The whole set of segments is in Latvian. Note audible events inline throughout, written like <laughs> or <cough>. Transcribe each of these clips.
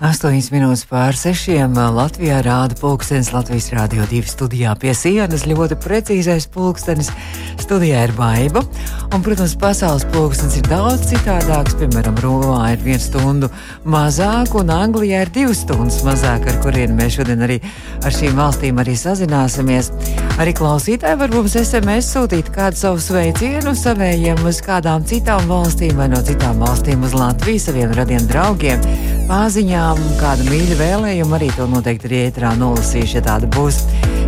8 minūtes pār 6. Latvijā rāda pulkstenis Latvijas Rādio 2 studijā pie sienas. Ļoti precīzais pulkstenis. Studijā ir baiva. Un, protams, pasaules pulkstenis ir daudz citādāks. Piemēram, Romā ir viena stunda mazāk, un Anglijā ir divas stundas mazāk, ar kuriem mēs šodien arī ar šīm valstīm arī sazināsimies. Arī klausītāji var mums SMS sūtīt kādu savu sveicienu savējiem uz kādām citām valstīm vai no citām valstīm uz Latviju saviem radiem draugiem. Pārziņām kāda mīļa vēlējuma arī to noteikti arī ētrā nolasīšu, ja tāda būs.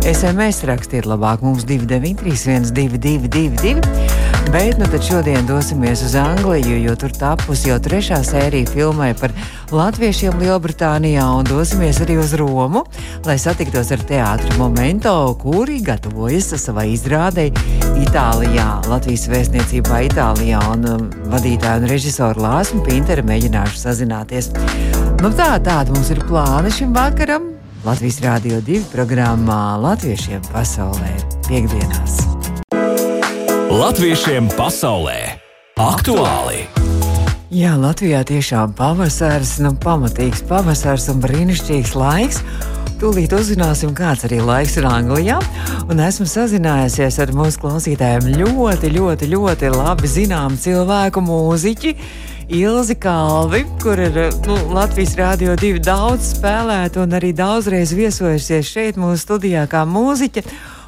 SMS rakstiet labāk mums 293, 1222. Bet nu tad šodien dosimies uz Angliju, jo tur tapusi jau trešā sērija filmai par latviešiem Lielbritānijā, un dosimies arī uz Romu, lai satiktos ar teātru momento, kuri gatavojas savai izrādei Itālijā, Latvijas vēstniecībā Itālijā, un um, vadītāju un režisoru Lāsmu Pinteru mēģināšu sazināties. Nu tā, tāda mums ir plāna šim vakaram. Latvijas Rādio 2 programmā Latviešiem pasaulē piekdienās. Latviešiem pasaulē aktuāli! Jā, Latvijā tiešām pavasars, nu, pamatīgs pavasars un brīnišķīgs laiks. Tūlīt uzzināsim, kāds arī laiks ir Anglijā. Un esmu sazinājusies ar mūsu klausītājiem ļoti, ļoti, ļoti labi zināmu cilvēku mūziķu. Ilzi Kalvi, kur ir nu, Latvijas Rādio 2 daudz spēlēta un arī daudzreiz viesojusies šeit mūsu studijā kā mūziķa.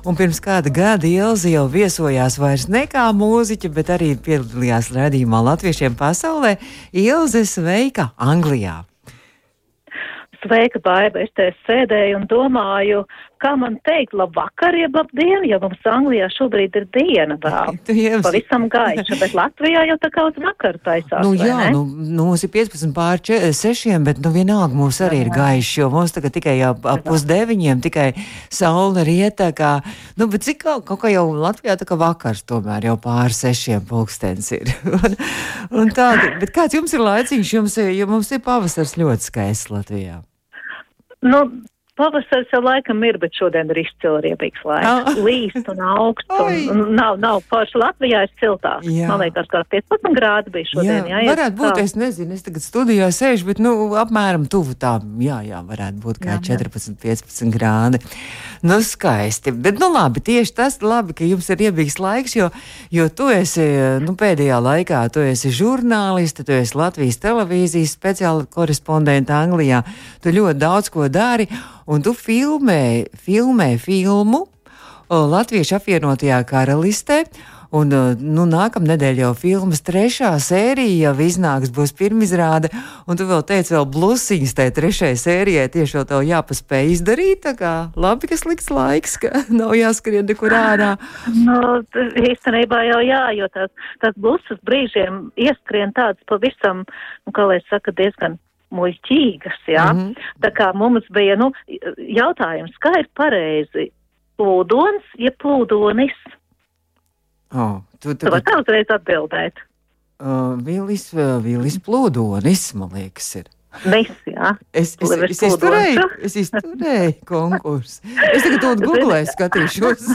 Un pirms kāda gada Ilzi jau viesojās vairs ne kā mūziķa, bet arī piedalījās redzējumā Latviešiem pasaulē. Ilze sveika Anglijā! Sveika, Baiba! Es te sēdēju un domāju, kā man teikt, labvakar, jeb labdien, jo mums Anglijā šobrīd ir diena vēl. <laughs> Pavisam gaiša, bet Latvijā jau tā kā uz vakaru taisās. Nu, jā, nu, nu, mums ir 15 pār 6, bet nu vienalga mums arī ir gaiši, jo mums tagad tikai ap pusdeviņiem, tikai saule rieta, kā, nu, bet cik kaut, kaut kā jau Latvijā tā kā vakars tomēr jau pār 6 pulkstens ir. <laughs> un, un tā, bet kāds jums ir laiciņš, jums, jo mums ir pavasars ļoti skaists Latvijā? Nu, Pavasaris jau laikam ir, bet šodien ir izcili riebīgs laiks. Oh. Līst un augsts. Un, un nav, nav forši. Latvijā ir siltāk. Jā. Man liekas, kā 15 grādi bija šodien. Jā, jā varētu būt, tā. es nezinu, es tagad studijā sēžu, bet, nu, apmēram tuvu tā, jā, jā, varētu būt kā jā, 14, 15 grādi. Nu, skaisti. Bet, nu, labi, tieši tas labi, ka jums ir riebīgs laiks, jo, jo tu esi, nu, pēdējā laikā, tu esi žurnālisti, tu esi Latvijas televīzijas speciāla korespondenta Anglijā. Tu ļoti daudz ko dari un tu filmē, filmē filmu Latviešu apvienotajā karalistē. Un, nu, nākamā nedēļa jau filmas trešā sērija jau iznāks, būs pirmizrāde. Un tu vēl teici, vēl blusiņas tajā trešajai sērijai tieši jau tev jāpaspēj izdarīt. Tā kā labi, ka slikts laiks, ka <laughs> nav jāskrien nekur ārā. Nu, īstenībā jau jā, jo tās, tās blusas brīžiem ieskrien tāds pavisam, nu, kā lai saka, diezgan muļķīgas, jā. Mm -hmm. Tā kā mums bija, nu, jautājums, kā ir pareizi plūdons, ja plūdonis? Oh, tu, tu, tu vari tā uzreiz atbildēt. Uh, Vilis, uh, Vilis plūdonis, man liekas, ir. Nis, jā. Es, es, es, es izturēju, es izturēju konkursu. Es tagad to googlēju, skatīšos.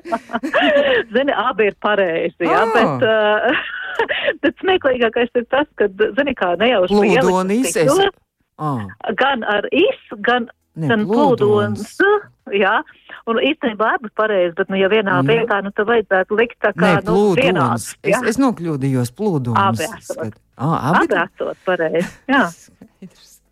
<laughs> <laughs> Zini, abi ir pareizi, jā, bet, uh, <laughs> bet smieklīgākais ir tas, ka, zini, kā nejauši Plūdonis, oh. gan ar is, gan, ne, gan plūdons, jā. Un īstenībā abi pareizi, bet, nu, ja vienā jā. vietā, nu, tad vajadzētu likt tā kā, ne, nu, vienāds. Es, es nokļūdījos plūdons. Abi esot. Ah, abi, abi esot pareizi, jā.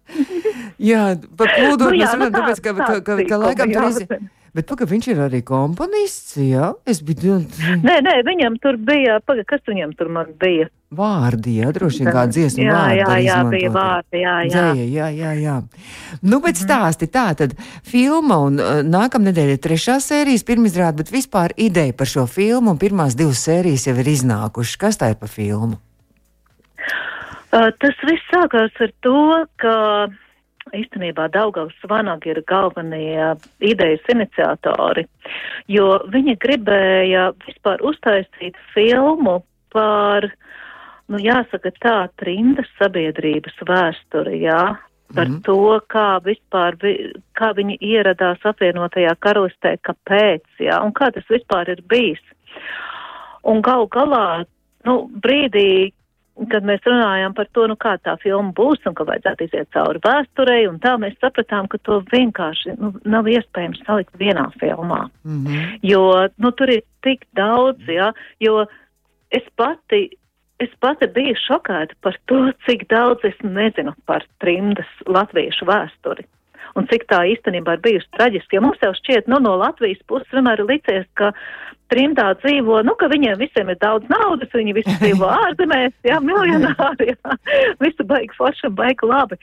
<laughs> jā, par plūdu nu, jā, mēs runājam, nu, tāpēc, ka, ka, ka, ka, ka laikam tur ir. Bet pagaidi, viņš ir arī komponists, jā? Es biju. Nē, nē, viņam tur bija, pagaidi, kas viņam tur man bija? Vārdi, jā, droši vien kā dziesmu jā. Jā, jā, bija vārdi, jā, jā. Dzēja, jā, jā, jā. Nu, bet mhm. stāsti tā, tad filma un uh, nākamnedēļ ir trešā sērijas pirmizrāda, bet vispār ideja par šo filmu un pirmās divas sērijas jau ir iznākušas. Kas tā ir pa filmu? Uh, tas viss sākās ar to, ka īstenībā Daugavs Vanagi ir galvenie idejas iniciatori, jo viņi gribēja vispār uztaisīt filmu par, nu jāsaka tā, trindas sabiedrības vēsturi, jā, par mm -hmm. to, kā vispār, vi, kā viņi ieradās apvienotajā karalistē, kāpēc, jā, un kā tas vispār ir bijis. Un gal galā, nu, brīdī, kad mēs runājām par to, nu kā tā filma būs un ka vajadzētu iziet cauri vēsturei, un tā mēs sapratām, ka to vienkārši nu, nav iespējams salikt vienā filmā. Mm -hmm. Jo, nu, tur ir tik daudz, jā, jo es pati. Es pati biju šokēta par to, cik daudz es nezinu par trimdas latviešu vēsturi un cik tā īstenībā ir bijusi traģiski. Jo mums jau šķiet, nu, no Latvijas puses vienmēr ir licies, ka trimdā dzīvo, nu, ka viņiem visiem ir daudz naudas, viņi visi <laughs> dzīvo ārzemēs, jā, miljonāri, jā, <laughs> visu baigi forši un baigi labi.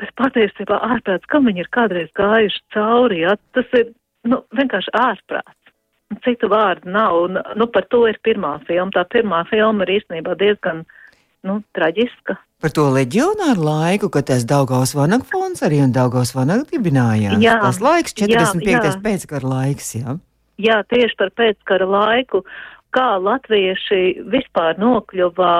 Bet patiesībā ārprāts, kam viņi ir kādreiz gājuši cauri, jā, tas ir, nu, vienkārši ārprāts. Citu vārdu nav, un, nu, par to ir pirmā filma. Tā pirmā filma ir īstenībā diezgan, nu, traģiska. Par to leģionāru laiku, kad tas Daugavs Vanagfons arī un Daugavs Vanag dibinājās. Jā. Tas laiks 45. Jā, jā. pēckara laiks, jā jā, tieši par pēckara laiku, kā latvieši vispār nokļuva,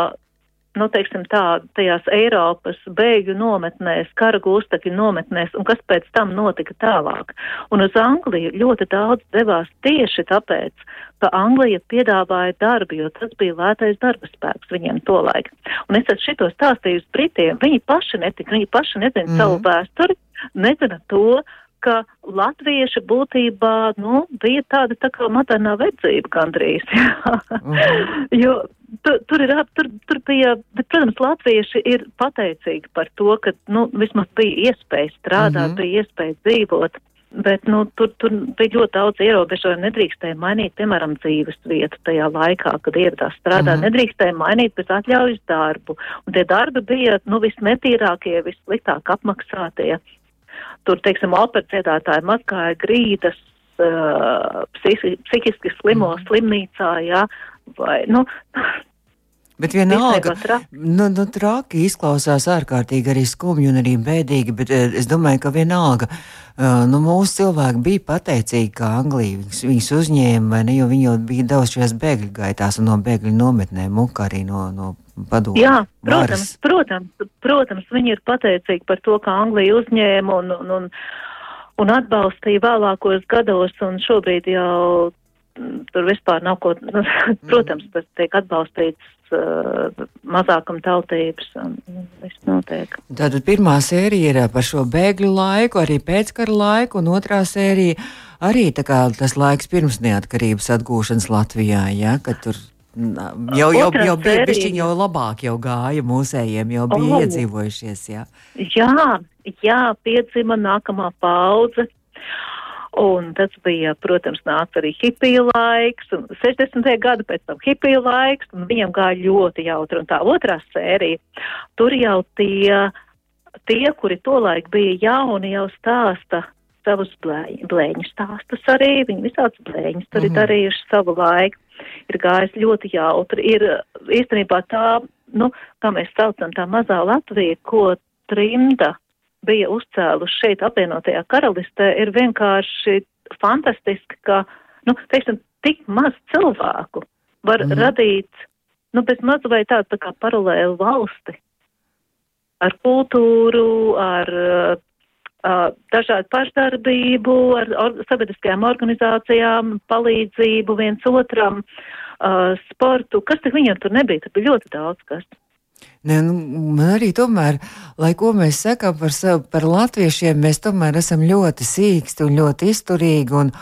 nu, teiksim tā, tajās Eiropas bēgļu nometnēs, kara gūstekļu nometnēs, un kas pēc tam notika tālāk. Un uz Angliju ļoti daudz devās tieši tāpēc, ka Anglija piedāvāja darbu, jo tas bija lētais darba spēks viņiem tolaik. Un es esmu šito stāstījusi Britiem, viņi paši netika, viņi paši nezina mm. savu vēsturi, nezina to, ka latvieši būtībā, nu, bija tāda tā kā maternā vedzība gandrīz. <laughs> mm. jo tu, tur, ir, tur, tur bija, bet, protams, latvieši ir pateicīgi par to, ka, nu, vismaz bija iespēja strādāt, mm -hmm. bija iespēja dzīvot. Bet, nu, tur, tur bija ļoti daudz ierobežojumu. Nedrīkstēja mainīt, piemēram, dzīves vietu tajā laikā, kad ieradās strādāt. Mm -hmm. Nedrīkstēja mainīt pēc atļaujas darbu. Un tie darbi bija, nu, visnetīrākie, vissliktāk apmaksātie. Tur, teiksim, operas dziedātāji mazgāja grīdas uh, psihiski slimo mm. slimnīcā, jā, vai, nu, Bet vienalga, nu, nu, traki izklausās ārkārtīgi arī skumji un arī bēdīgi, bet es domāju, ka vienalga, nu, mūsu cilvēki bija pateicīgi, ka Anglija viņus uzņēma, vai ne, jo viņi jau bija devušies bēgļu gaitās un no bēgļu nometnēm, muka arī no, no padomu. Jā, protams, protams, protams, viņi ir pateicīgi par to, ka Anglija uzņēma un, un, un, un atbalstīja vēlākos gados, un šobrīd jau mm, tur vispār nav ko, nu, <laughs> protams, tas tiek atbalstīts uh, mazākuma tautības un viss notiek. Tātad pirmā sērija ir par šo bēgļu laiku, arī pēckara laiku, un otrā sērija arī tā kā tas laiks pirms neatkarības atgūšanas Latvijā, ja, kad tur Jau, jau, jau bija bišķiņ jau labāk, jau gāja mūsējiem, jau bija oh. iedzīvojušies, jā. Jā, jā, piedzima nākamā paudze. Un tas bija, protams, nāca arī hipiju laiks, un 60. gada pēc tam hipiju laiks, un viņam gāja ļoti jautri. Un tā otrā sērija, tur jau tie, tie kuri tolaik bija jauni, jau stāsta savus blēņu, stāstus arī, viņi visāds blēņus tur mm -hmm. ir darījuši savu laiku ir gājis ļoti jautri. Ir īstenībā tā, nu, kā mēs saucam, tā mazā Latvija, ko trimda bija uzcēluši šeit apvienotajā karalistē, ir vienkārši fantastiski, ka, nu, teiksim, tik maz cilvēku var mm. radīt, nu, bez maz vai tādu tā kā paralēlu valsti ar kultūru, ar dažādu pašdarbību, ar or, sabiedriskajām organizācijām, palīdzību viens otram, uh, sportu. Kas tik viņam tur nebija? Tur bija ļoti daudz kas. Ne, nu, man arī tomēr, lai ko mēs sakām par, savu, par latviešiem, mēs tomēr esam ļoti sīksti un ļoti izturīgi un,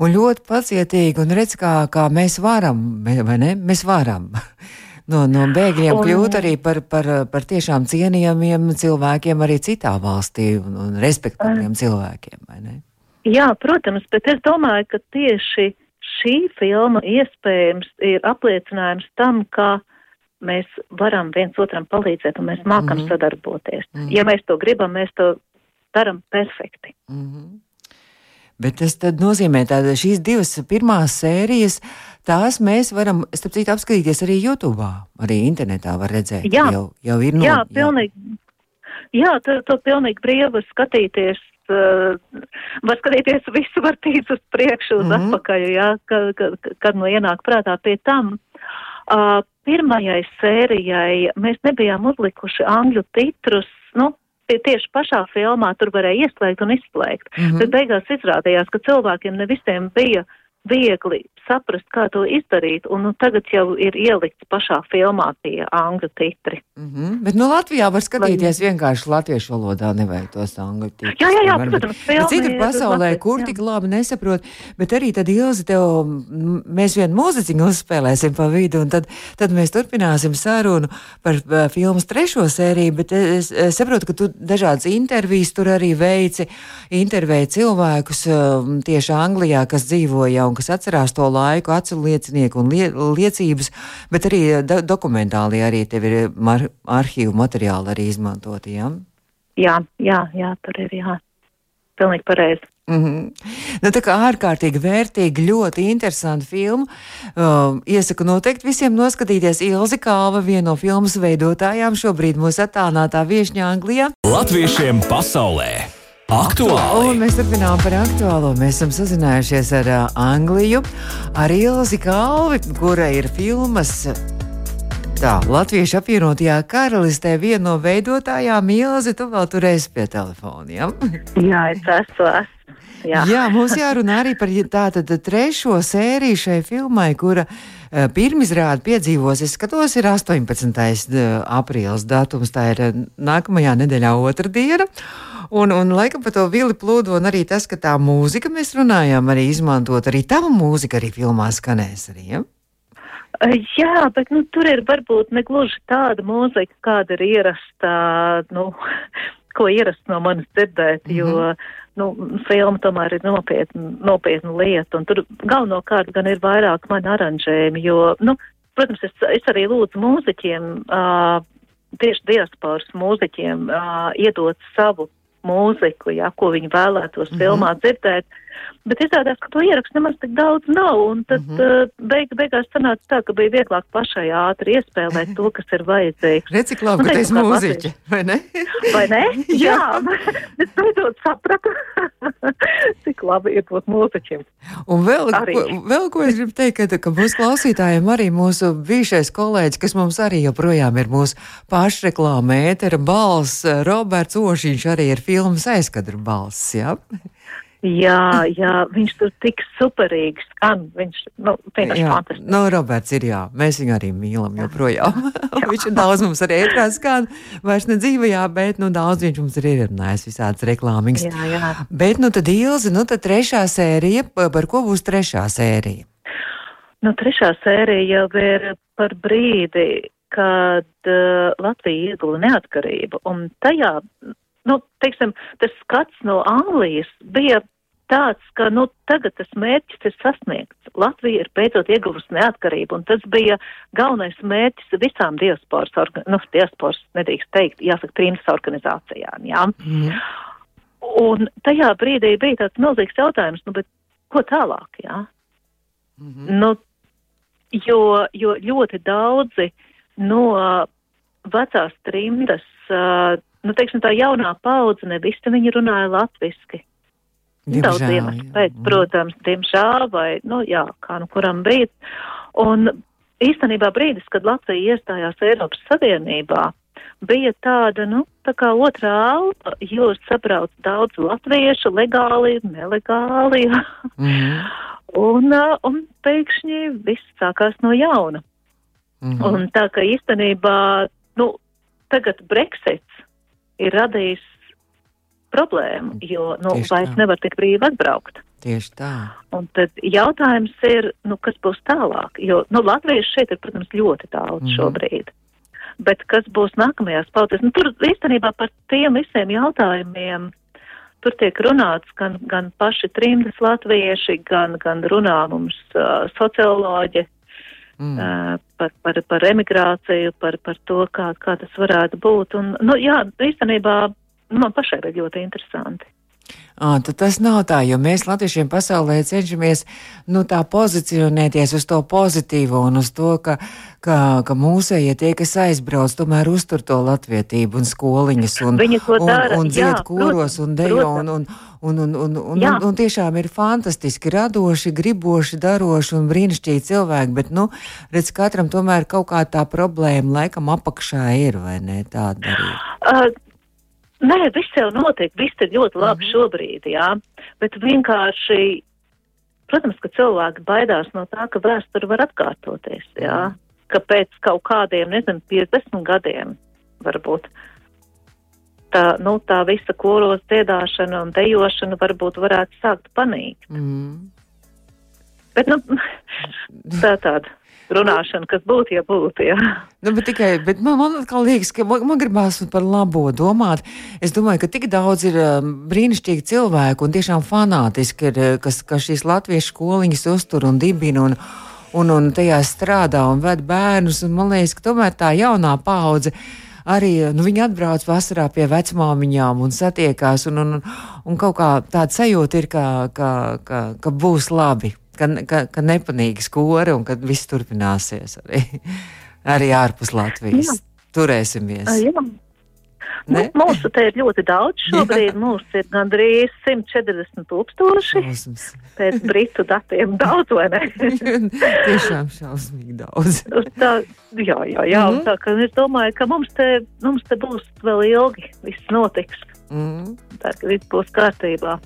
un ļoti pacietīgi un redz, kā, kā mēs varam, vai ne? Mēs varam. <laughs> no, no bēgļiem un, kļūt arī par, par, par tiešām cienījamiem cilvēkiem arī citā valstī un, un respektabliem cilvēkiem, vai ne? Jā, protams, bet es domāju, ka tieši šī filma iespējams ir apliecinājums tam, ka mēs varam viens otram palīdzēt un mēs mākam mm -hmm. sadarboties. Mm -hmm. Ja mēs to gribam, mēs to daram perfekti. Mm -hmm. Bet tas nozīmē, ka šīs divas pirmās sērijas uh, Tās mēs varam, starp citu, apskatīties arī YouTube, arī internetā var redzēt. Jā, jau, jau ir no, jā, pilnīgi. Jā, to, to pilnīgi brīvi var skatīties. Uh, var skatīties visu, var tīt uz priekšu, uz mm -hmm. atpakaļ, jā, kad, kad, kad nu ienāk prātā pie tam. Uh, pirmajai sērijai mēs nebijām uzlikuši angļu titrus, nu, tieši pašā filmā tur varēja ieslēgt un izslēgt. Mm. -hmm. Bet beigās izrādījās, ka cilvēkiem ne visiem bija viegli saprast, kā to izdarīt, un nu, tagad jau ir ielikts pašā filmā tie angļu titri. Mm -hmm. Bet nu, Latvijā var skatīties vienkārši latviešu valodā, nevajag tos angļu titrus. Jā, jā, jā, Varbūt. protams, Bet filma Citur pasaulē, latviešu, kur jā. tik labi nesaprot, bet arī tad Ilzi tev, mēs vienu mūziķu uzspēlēsim pa vidu, un tad, tad mēs turpināsim sarunu par uh, filmas trešo sēriju, bet es, es saprotu, ka tu dažādas intervijas tur arī veici, intervēji cilvēkus uh, tieši Anglijā, kas dzīvoja un kas atcerās to laiku, acu liecinieku un lie, liecības, bet arī do, dokumentāli arī tev ir mar, arhīvu materiāli arī izmantoti, jā? Jā, jā, jā, tur ir jā. Pilnīgi pareizi. Mm -hmm. nu, tā kā ārkārtīgi vērtīga, ļoti interesanta filma. Um, iesaku noteikti visiem noskatīties Ilzi Kāva, viena no filmas veidotājām, šobrīd mūsu attālinātā viešņā Anglijā. Latviešiem pasaulē Un aktuāli! mēs turpinām par aktuālo. Mēs esam sazinājušies ar uh, Angliju, ar Ilzi Kalvi, kura ir filmas. Tā, Latviešu apvienotajā karalistē viena no veidotājām Ilzi, tu vēl tur esi pie telefona. Ja? Jā, es esmu. esmu. Jā. Jā, mums jārunā arī par tātad trešo sēriju šai filmai, kura uh, pirmizrāde piedzīvos, es skatos, ir 18. uh, aprīlis datums, tā ir uh, nākamajā nedēļā otrdiena. Un, un laikam par to vili plūdu, un arī tas, ka tā mūzika mēs runājām, arī izmantot, arī tava mūzika arī filmā skanēs arī, ja? Jā, bet nu, tur ir varbūt ne gluži tāda mūzika, kāda ir ierasta, nu, <laughs> ko ierast no manis dzirdēt, mm -hmm. jo nu, filma tomēr ir nopietna, nopietna lieta, un tur galvenokārt gan ir vairāk mani aranžējumi, jo, nu, protams, es, es arī lūdzu mūziķiem, uh, tieši diasporas mūziķiem, uh, iedot savu mūziku, jā, ko viņi vēlētos mm -hmm. filmā dzirdēt. Bet izrādās, ka to ierakstu nemaz tik daudz nav, un tad mm -hmm. uh, beig, beigās sanāca tā, ka bija vieglāk pašai ātri iespēlēt to, kas ir vajadzīgs. <laughs> Redz, cik labi, Nu, ka tu esi mūziķi, vai ne? <laughs> Vai ne? <laughs> Jā. Jā, es beidzot sapratu, cik labi ir būt mūziķim. Un vēl, Arī. ko, vēl ko es gribu teikt, ka, ka mūsu klausītājiem arī mūsu bijušais kolēģis, kas mums arī joprojām ir mūsu pašreklāma ētera balss, Roberts Ošiņš arī ir filmas aizkadra balss, jā? Jā, jā, viņš tur tik superīgi skan. Viņš, nu, vienkārši Jā, fantastiski. no Roberts ir jā, mēs viņu arī mīlam joprojām. <laughs> viņš ir daudz mums arī ētrā skan, vairs ne dzīvajā, bet, nu, daudz viņš mums ir ierunājis visādas reklāmiņas. Jā, jā. Bet, nu, tad Ilzi, nu, tad trešā sērija, pa- par ko būs trešā sērija? Nu, trešā sērija jau ir par brīdi, kad uh, Latvija ieguva neatkarību. Un tajā, nu, teiksim, tas skats no Anglijas bija tāds, ka, nu, tagad tas mērķis ir sasniegts. Latvija ir beidzot ieguvusi neatkarību, un tas bija galvenais mērķis visām diasporas, nu, diasporas nedrīkst teikt, jāsaka, trījums organizācijām, jā. Mm. Un tajā brīdī bija tāds milzīgs jautājums, nu, bet ko tālāk, jā? Mm -hmm. Nu, jo, jo ļoti daudzi no uh, vecās trimdas, uh, nu, teiksim, tā jaunā paudze, ne visi viņi runāja latviski. Daudz Diemžēl, iemeslu pēc, protams, diemžēl, vai, nu, jā, kā nu kuram brīdis. Un īstenībā brīdis, kad Latvija iestājās Eiropas Savienībā, bija tāda, nu, tā kā otrā alpa, jo sabrauc daudz latviešu, legāli, nelegāli. Mhm. <laughs> Un, uh, un pēkšņi viss sākās no jauna. Mhm. Un tā ka īstenībā, nu, tagad Brexits ir radījis problēmu, jo, nu, Tieši vairs tā. nevar tik brīvi atbraukt. Tieši tā. Un tad jautājums ir, nu, kas būs tālāk? Jo, nu, latvieši šeit ir, protams, ļoti daudz mm. šobrīd. Bet kas būs nākamajās paudzēs? Nu, tur īstenībā par tiem visiem jautājumiem tur tiek runāts gan, gan paši trimdas latvieši, gan, gan runā mums uh, socioloģi Mm. par, par, par emigrāciju, par, par to, kā, kā tas varētu būt. Un, nu, jā, īstenībā man pašai bija ļoti interesanti. À, tas nav tā, jo mēs latviešiem pasaulē cenšamies nu, tā pozicionēties uz to pozitīvo un uz to, ka, ka, ka mūsējie tie, kas aizbrauc, tomēr uztur to latvietību un skoliņas un, un, dara, un dzied kūros un dejo un, un, un, un, un, un, un, un tiešām ir fantastiski, radoši, griboši, daroši un brīnišķīgi cilvēki, bet, nu, redz, katram tomēr kaut kā tā problēma laikam apakšā ir, vai ne, tāda arī. Uh, Nē, viss jau notiek, viss ir ļoti labi -hmm. šobrīd, jā, bet vienkārši, protams, ka cilvēki baidās no tā, ka vēsture var atkārtoties, jā, -hmm. ka pēc kaut kādiem, nezinu, 50 gadiem varbūt tā, nu, tā visa koros dziedāšana un dejošana varbūt varētu sākt panīkt. Mm. Bet, nu, <laughs> tā tāda runāšana, kas būtu, ja būtu. Jā. Nu, bet tikai, bet man, man liekas, ka man, man gribās par labo domāt. Es domāju, ka tik daudz ir um, brīnišķīgi cilvēki un tiešām fanātiski, ir, uh, kas, kas šīs latviešu skoliņas uztur un dibina. Un, un, un tajā strādā un ved bērnus. Un man liekas, ka tomēr tā jaunā paudze arī nu, viņi atbrauc vasarā pie vecmāmiņām un satiekās. Un, un, un kaut kā tāda sajūta ir, ka, ka, ka, ka būs labi ka, ka, ka nepanīgi skora un ka viss turpināsies arī, arī ārpus Latvijas. Jā. Turēsimies. Jā. Ne? Mūsu te ir ļoti daudz. Šobrīd mums ir gandrīz 140 tūkstoši. Šausmas. Pēc britu datiem daudz, vai ne? <laughs> Tiešām šausmīgi daudz. tā, jā, jā, jā. Mm -hmm. tā, ka es domāju, ka mums te, mums te būs vēl ilgi, viss notiks. Mm -hmm. Tā, ka viss būs kārtībā.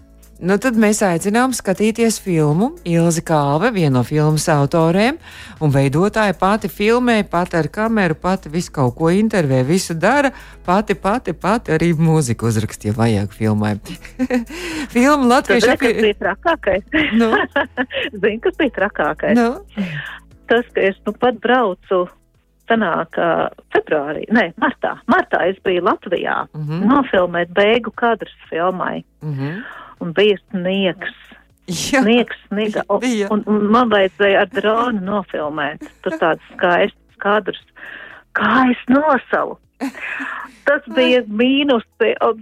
Nu, tad mēs aicinām skatīties filmu Ilzi Kāve, viena no filmas autoriem un veidotāja. Pati filmē, pati ar kameru, pati visu kaut ko intervē, visu dara. Pati, pati, pati arī mūziku uzrakstīja, vajag filmai. <laughs> Filma Latvijas monēta. Tas bija trakākais. Nu? <laughs> Zini, kas bija trakākais? Nu? Tas, ka es nu pat braucu sanāk februārī, nē, martā. Martā es biju Latvijā mm -hmm. nofilmēt beigu kadrus filmai. Mm -hmm un bija sniegs. Jā, sniegs, sniega, un, un, un man vajadzēja ar dronu nofilmēt. Tur tāds skaists kadrs. Kā es nosalu? Tas bija mīnus,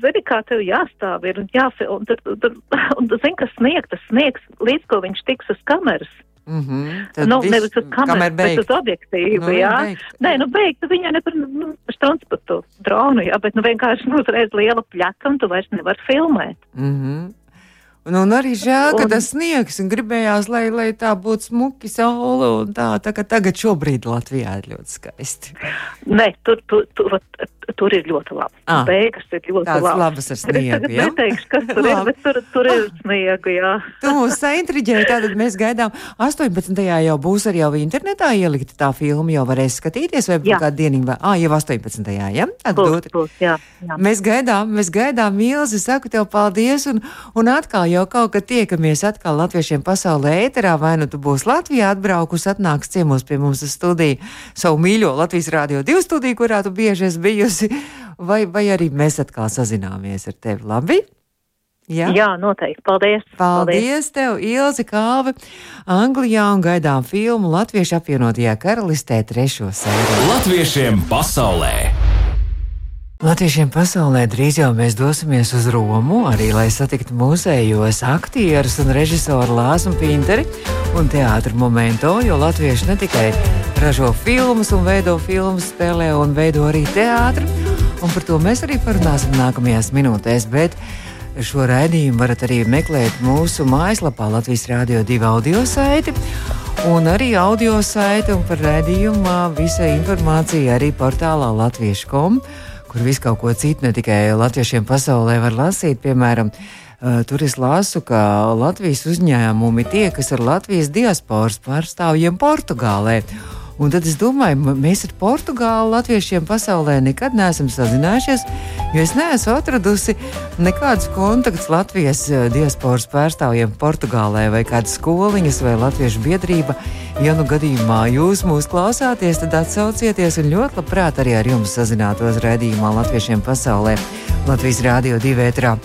zini, kā tev jāstāv ir un jāfilm, un, un, un, un, zini, ka sniegs, tas sniegs, līdz ko viņš tiks uz kameras. Mm -hmm. Tad nu, viss, nevis uz kameras, bet uz objektīvu, nu, jā. Beigt. Nē, nu beigt, viņa ne par, nu, transportu dronu, jā, bet nu vienkārši nu, uzreiz liela pļaka, un tu vairs nevar filmēt. Mm -hmm. Un, un arī žēl, ka un... tas sniegs, un gribējās, lai, lai tā būtu smuki saule, un tā, tā ka tagad šobrīd Latvijā ir ļoti skaisti. Nē, tur, tur, tur, tur ir ļoti labi. Ah, Beigas ir ļoti. Tādas labas ar sniegu, jā? Neteikšu, kas tur ir, bet tur, tur ir sniegu, jā. Tu mūs saintriģēji, tātad mēs gaidām 18. jau būs arī jau internetā ielikta tā filma, jau varēs skatīties, vai kāda dieniņa, vai, ah, jau 18. jā? Būs, būs, jā, jā. Mēs gaidām, mēs gaidām, Milzi, saku tev paldies, un, un atkal jau kaut kad tiekamies atkal latviešiem pasaulē ēterā, vai nu tu būsi Latvijā atbraukus, atnāks ciemos pie mums uz studiju, savu mīļo Latvijas Rādio 2 studiju, kurā tu bieži esi bijusi, vai, vai arī mēs atkal sazināmies ar tevi. Labi? Jā? Jā, noteikti. Paldies. Paldies, Paldies tev, Ilzi Kāve. Anglijā un gaidām filmu Latviešu apvienotajā karalistē trešo sēriju. Latviešiem pasaulē! Latviešiem pasaulē drīz jau mēs dosimies uz Romu, arī lai satiktu mūsējos aktierus un režisoru Lāsu Pinteri un teātru momento, jo latvieši ne tikai ražo filmas un veido filmas, spēlē un veido arī teātru, un par to mēs arī parunāsim nākamajās minūtēs, bet šo raidījumu varat arī meklēt mūsu mājaslapā Latvijas Rādio 2 audio saiti. Un arī audio saite un par raidījumu visa informācija arī portālā latviešu.com kur visu kaut ko citu, ne tikai latviešiem pasaulē var lasīt. Piemēram, uh, tur es lasu, ka Latvijas uzņēmumi tiekas ar Latvijas diasporas pārstāvjiem Portugālē. Un tad es domāju, mēs ar Portugālu latviešiem pasaulē nekad neesam sazinājušies, jo es neesmu atradusi nekādus kontaktus Latvijas diasporas pārstāvjiem Portugālē vai kādas skoliņas vai latviešu biedrība. Ja nu gadījumā jūs mūs klausāties, tad atsaucieties un ļoti labprāt arī ar jums sazinātos raidījumā Latviešiem pasaulē. Latvijas Rādio 2 vētrā.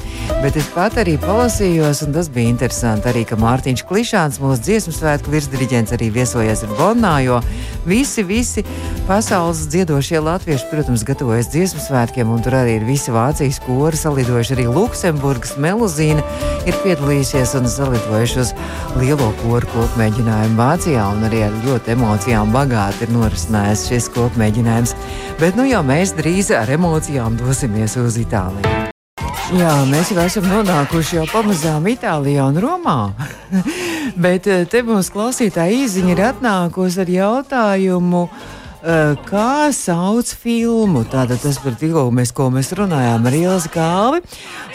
Bet es pat arī palasījos, un tas bija interesanti arī, ka Mārtiņš Klišāns, mūsu dziesmu svētku virsdiriģents, arī viesojies ar Bonnā, jo visi, visi pasaules dziedošie latvieši, protams, gatavojas dziesmu svētkiem, un tur arī ir visi Vācijas kori salidojuši, arī Luksemburgas meluzīna ir piedalījusies un salidojuši uz lielo koru kopmēģinājumu Vācijā un arī ar ļoti emocijām bagāti ir norisinājies šis kopmēģinājums. Bet nu jau mēs drīz ar emocijām dosimies uz Itāliju. Jā, mēs jau esam nonākuši jau pamazām Itālijā un Romā. <laughs> Bet eh, te mums klausītāja īziņa ir atnākusi ar jautājumu. Kā sauc filmu. Tātad tas par tikko mēs, ko mēs runājām ar Ilzi Kāli.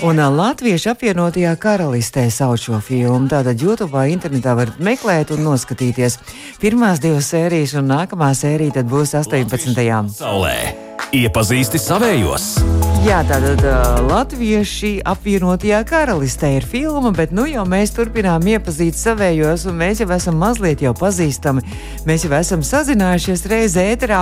Un Latviešu apvienotajā karalistē sauc šo filmu. Tātad YouTube, internetā varat meklēt un noskatīties. Pirmās divas sērijas un nākamā sērija būs 18. Saulē iepazīsti savējos! Jā, tātad Latvieši apvienotajā karalistē ir filma, bet nu jau mēs turpinām iepazīt savējos, un mēs jau esam mazliet jau pazīstami. Mēs jau esam sazinājušies reizē ēterā.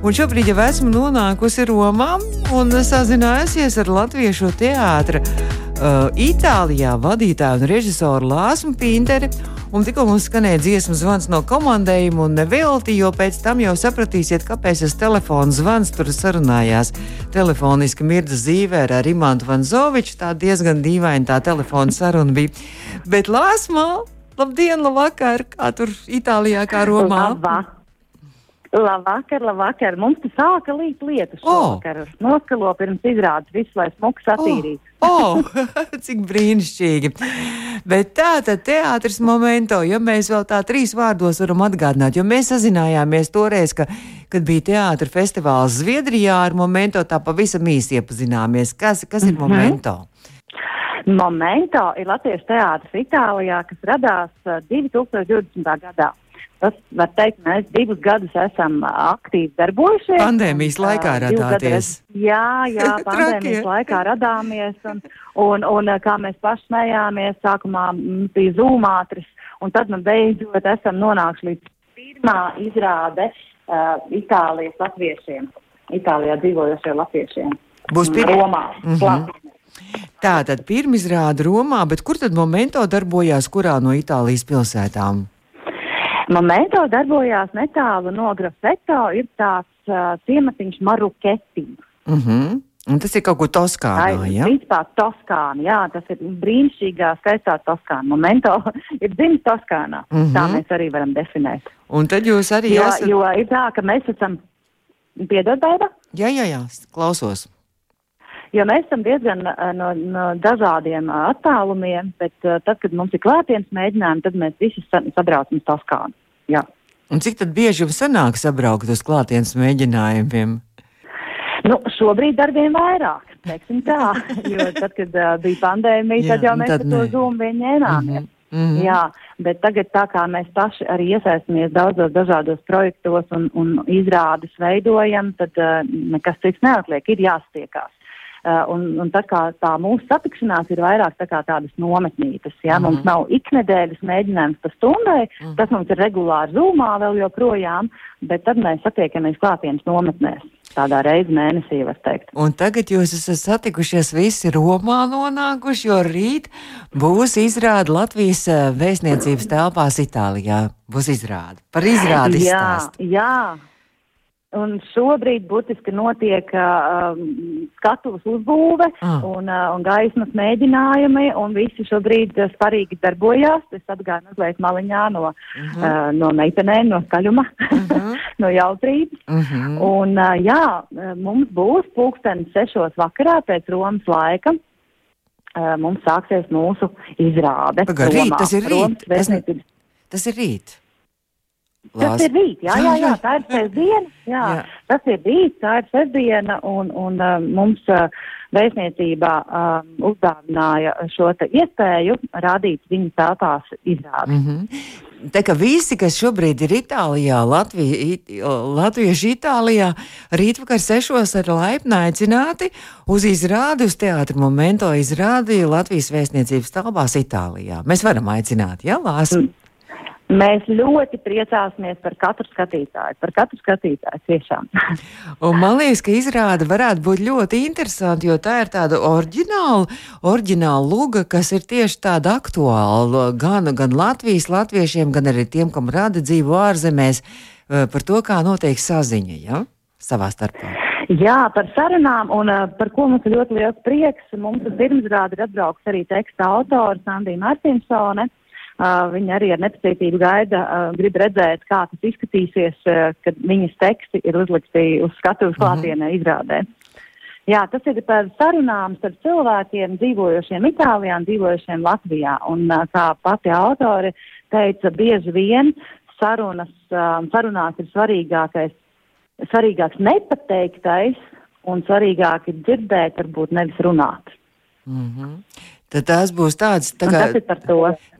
Un šobrīd jau esmu nonākusi Romā un sazinājusies ar Latviešu teātru uh, Itālijā vadītāju un režisoru Lāsmu Pinteri. Un tikko mums skanēja dziesmas zvans no komandējuma, un nevelti, jo pēc tam jau sapratīsiet, kāpēc tas telefons zvans tur sarunājās. Telefoniski Mirza Zīvēra ar Imantu Vanzoviču, tā diezgan dīvaina tā telefona saruna bija. Bet Lāsmā, labdien, labvakar, kā tur Itālijā, kā Romā. Labvakar. Labvakar, labvakar. Mums te sāka līt lietas šovakar. Oh. Noskalo pirms izrādes visu, lai smuks attīrītu. Oh, <laughs> oh, cik brīnišķīgi. Bet tā tad teātris momento, ja mēs vēl tā trīs vārdos varam atgādināt, jo mēs sazinājāmies toreiz, ka, kad bija teātra festivāls Zviedrijā ar momento tā pavisam īsi iepazināmies. Kas, kas ir mm -hmm. momento? Momento ir Latvijas teātris Itālijā, kas radās 2020. gadā. Tas, var teikt, mēs divus gadus esam aktīvi darbojušies. Pandēmijas laikā radāties. Jā, jā, <laughs> pandēmijas laikā radāmies. Un, un, un kā mēs paši smējāmies, sākumā bija zūmātris, un tad nu beidzot esam nonākuši līdz pirmā izrāde uh, Itālijas latviešiem, Itālijā dzīvojošiem latviešiem. Būs pirmā. Romā. Mm -hmm. Tā tad pirmizrāda Romā, bet kur tad momento darbojās kurā no Itālijas pilsētām? Momento darbojās netālu no Grafeto, ir tāds uh, ciematiņš Maruketi. Mm -hmm. Un tas ir kaut kur Toskānā, jā? Principā Toskāna, jā, tas ir brīnišķīgā, skaistā Toskāna. Momento <laughs> ir dzimis Toskānā, mm -hmm. tā mēs arī varam definēt. Un tad jūs arī jo, esat... Jo ir tā, ka mēs esam, piedod, Baiba? Jā, jā, jā, klausos jo mēs esam diezgan no, no dažādiem attālumiem, bet tad, kad mums ir klātienes mēģinājumi, tad mēs visi sa sabraucam Toskānu. Jā. Un cik tad bieži jums sanāk sabraukt uz klātienes mēģinājumiem? Nu, šobrīd darbiem vairāk, teiksim tā, <laughs> jo tad, kad uh, bija pandēmija, Jā, tad jau mēs tad to zūmu vien ņēmāmies. Mm -hmm. Mm -hmm. Jā, bet tagad tā kā mēs paši arī iesaistamies daudzos dažādos projektos un, un izrādes veidojam, tad uh, nekas cits neatliek, ir jāstiekās. Uh, un, un tā kā tā mūsu satikšanās ir vairāk tā tādas nometnītas, ja, mm mums nav iknedēļas mēģinājums pa stundai, mm tas mums ir regulāri zūmā vēl joprojām, bet tad mēs satiekamies klātienes nometnēs. Tādā reizē mēnesī, var teikt. Un tagad jūs esat satikušies visi Romā nonākuši, jo rīt būs izrāda Latvijas vēstniecības telpās Itālijā. Būs izrāda par izrādi izstāst. Jā, jā. Un šobrīd būtiski notiek uh, skatuves uzbūve ah. un, uh, un gaismas mēģinājumi, un visi šobrīd uh, svarīgi darbojās. Es atgāju mazliet maliņā no, uh -huh. uh, no meitenēm, no skaļuma, uh <laughs> -huh. no jautrības. Uh -huh. Un uh, jā, mums būs pulkstenis sešos vakarā pēc Romas laika. Uh, mums sāksies mūsu izrāde. Pagar, rīt, tas ir rīt. Tas, tas ir rīt. Tas ir rīt, jā, jā, jā, tā ir sestdiena, jā, jā. tas ir rīt, tā ir sestdiena, un, un uh, mums uh, vēstniecībā uh, uzdāvināja šo iespēju rādīt viņu telpās izrādi. Mm -hmm. Tā kā visi, kas šobrīd ir Itālijā, Latvija, it, Latvieši Itālijā, rītvakar sešos ir laipni aicināti uz izrādi, uz teātra momento izrādi Latvijas vēstniecības telpās Itālijā. Mēs varam aicināt, jā, Lāsa? Mm. Mēs ļoti priecāsimies par katru skatītāju, par katru skatītāju tiešām. <laughs> Un man liekas, ka izrāde varētu būt ļoti interesanti, jo tā ir tāda oriģināla, oriģināla luga, kas ir tieši tāda aktuāla gan, gan Latvijas latviešiem, gan arī tiem, kam rada dzīvo ārzemēs, eh, par to, kā notiek saziņa, ja? savā starpā. Jā, par sarunām, un uh, par ko mums ir ļoti liels prieks. Mums uz pirmsrādi ir atbrauks arī teksta autors Andija Martinsone. Uh, viņi arī ar nepacietību gaida, grib redzēt, kā tas izskatīsies, kad viņas teksti ir uzlikti uz skatuves mhm. klātienē izrādē. Jā, tas ir par sarunām starp cilvēkiem dzīvojošiem Itālijā un dzīvojošiem Latvijā. Un kā pati autori teica, bieži vien sarunas, sarunās ir svarīgākais svarīgāks nepateiktais un svarīgāk ir dzirdēt, varbūt nevis runāt. Mm -hmm. Tad tās būs tādas tā kā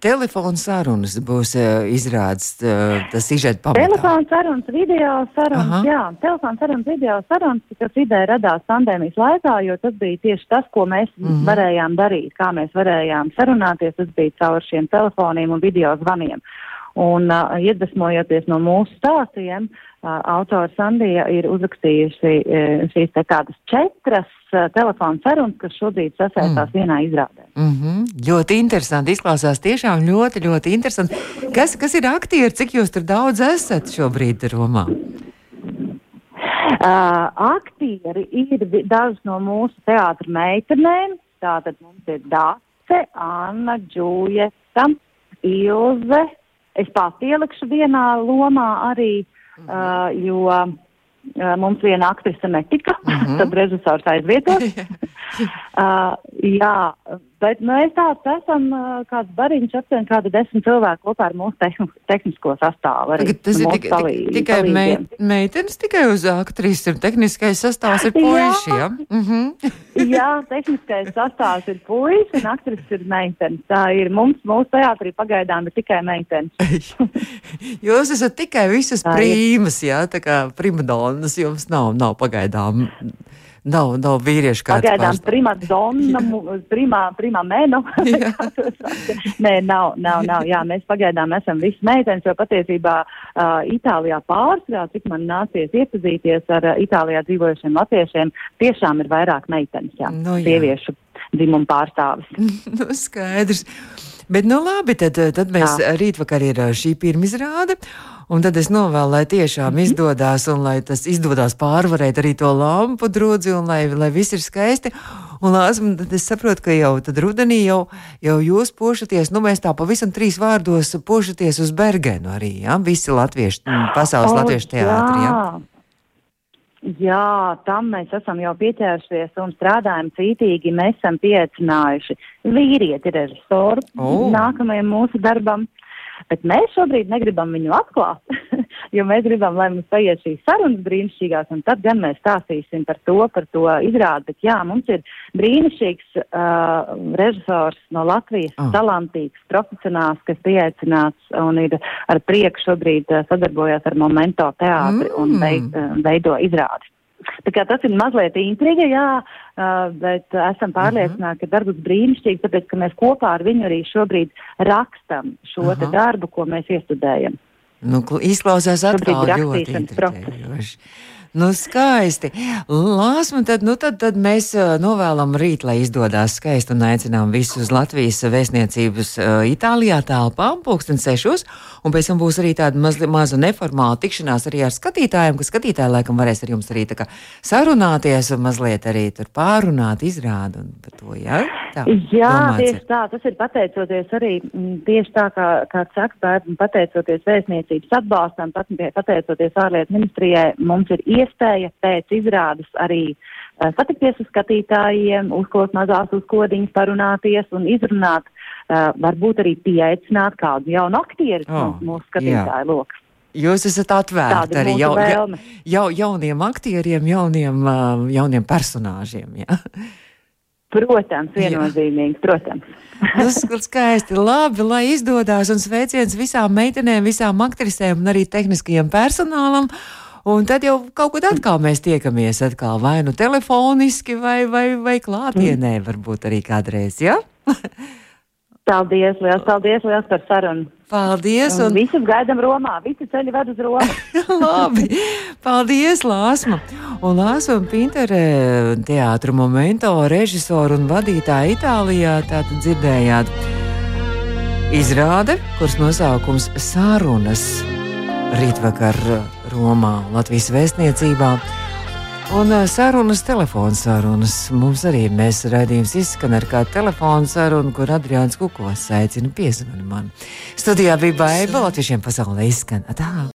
telefona sarunas, būs uh, izrādes uh, tas izžēt pamatā. Telefona sarunas, video sarunas, Aha. jā, telefona sarunas, video sarunas, kas ideja radās pandēmijas laikā, jo tas bija tieši tas, ko mēs mm -hmm. varējām darīt, kā mēs varējām sarunāties, tas bija caur šiem telefoniem un video zvaniem. Un uh, iedvesmojoties no mūsu stāstiem, uh, autora Sandija ir uzrakstījusi uh, šīs te kādas četras uh, telefonu sarunas, kas šobrīd sasaistās mm. vienā izrādē. Mm -hmm. Ļoti interesanti. Izklausās tiešām ļoti, ļoti interesanti. Kas, kas ir aktieri? Cik jūs tur daudz esat šobrīd Romā? Uh, aktieri ir dažas no mūsu teātra meitenēm. Tātad mums ir Dāce, Anna, Džūjeta, Ilze, Es pati ielikšu vienā lomā arī, mm -hmm. uh, jo uh, mums viena aktrise netika, mm -hmm. <laughs> tad režisors aizvietos. uh, <laughs> jā, Bet mēs tāds esam, kāds bariņš aptuveni kāda desmit cilvēku kopā ar mūsu tehn tehnisko sastāvu. Arī, Tagad tas ir tikai, palī, tikai mei, meitenes, tikai uz aktrises ir tehniskais sastāvs ir puiši, jā? Ja? Mm -hmm. <laughs> jā, tehniskais sastāvs ir puiši un aktrises ir meitenes. Tā ir mums, mūsu teātrī pagaidām ir tikai meitenes. <laughs> Jūs esat tikai visas prīmas, jā, tā kā primadonas jums nav, nav pagaidām. Nav, nav vīriešu kāds. Pagaidām prima donna, primā, primā menu. <laughs> <laughs> Nē, nav, nav, nav. Jā, mēs pagaidām esam visi meitenes, jo patiesībā uh, Itālijā pārsvarā, cik man nācies iepazīties ar uh, Itālijā dzīvojušiem latviešiem, tiešām ir vairāk meitenes, jā, no, jā. sieviešu dzimumu pārstāvis. <laughs> nu, skaidrs. Bet, nu labi, tad, tad mēs jā. rītvakar ir šī pirmizrāde. Un tad es novēlu, lai tiešām mhm. izdodas, un lai tas izdodas pārvarēt arī to lampu drudzi, un lai, lai viss ir skaisti. Un lāsam, tad es saprotu, ka jau tad rudenī jau, jau jūs pošaties, nu mēs tā pavisam trīs vārdos pošaties uz Bergenu arī, ja? visi latvieši, pasaules oh, latviešu teātri, jā. Ja? Jā, tam mēs esam jau pieķēršies un strādājam cītīgi. Mēs esam pieaicinājuši vīrieti režisoru oh. nākamajam mūsu darbam. Bet mēs šobrīd negribam viņu atklāt, <laughs> jo mēs gribam, lai mums paiet šīs sarunas brīnišķīgās, un tad gan mēs stāstīsim par to, par to izrādi. Bet jā, mums ir brīnišķīgs uh, režisors no Latvijas, oh. talantīgs, profesionāls, kas pieaicināts un ir ar prieku šobrīd uh, sadarbojās ar Momento teātri mm. un veid, uh, veido izrādi. Tā kā tas ir mazliet intriga, jā, uh, bet esam pārliecināti, ka darbs brīnišķīgi, tāpēc, ka mēs kopā ar viņu arī šobrīd rakstam šo Aha. darbu, ko mēs iestudējam. Nu, izklausās atkal ļoti intriģējoši. Nu, skaisti. Lāsmu, tad, nu, tad, tad mēs uh, novēlam rīt, lai izdodas skaisti un aicinām visus Latvijas vēstniecības uh, Itālijā telpām pulksten sešos. Un pēc tam būs arī tāda maz, maza neformāla tikšanās arī ar skatītājiem, ka skatītāji laikam varēs ar jums arī sarunāties un mazliet arī tur pārunāt, izrādu un par to, jā? Tā, jā, tieši tā. Tas ir pateicoties arī tieši tā, kā, kā saka, pateicoties vēstniecības atbalstam, pateicoties ārlietu ministrijai, mums ir iespēja iespēja pēc izrādes arī uh, satikties ar skatītājiem, uzkot mazās uzkodiņas, parunāties un izrunāt, uh, varbūt arī pieaicināt kādu jaunu aktieru oh, mūsu skatītāju lokus. Jūs esat atvērti arī jau, ja, jau, jauniem aktieriem, jauniem, uh, jauniem personāžiem. Ja? Protams, viennozīmīgi, protams. Tas ir skaisti. Labi, lai izdodas un sveiciens visām meitenēm, visām aktrisēm un arī tehniskajam personālam. Un tad jau kaut kad atkal mēs tiekamies atkal vai nu telefoniski, vai, vai, vai klātienē, mm. varbūt arī kādreiz. Ja? <laughs> paldies, liels paldies, liels par sarunu. Paldies! Un... Visus gaidām Romā, visi ceļi ved uz Romu. <laughs> Labi, paldies, Lāsma! Un Lāsma Pintere, teātra momento režisoru un vadītāja Itālijā, tātad dzirdējāt izrāde, kuras nosaukums Sārunas rītvakar Romā, Latvijas vēstniecībā. Un eh, sarunas, telefona sarunas. Mums arī mēs raidījums izskan ar kādu telefonu sarunu, kur Adriāns Kukos aicina piezvanīt man. Studijā bija Baiba, Latviešiem pasaulē izskan. Atā.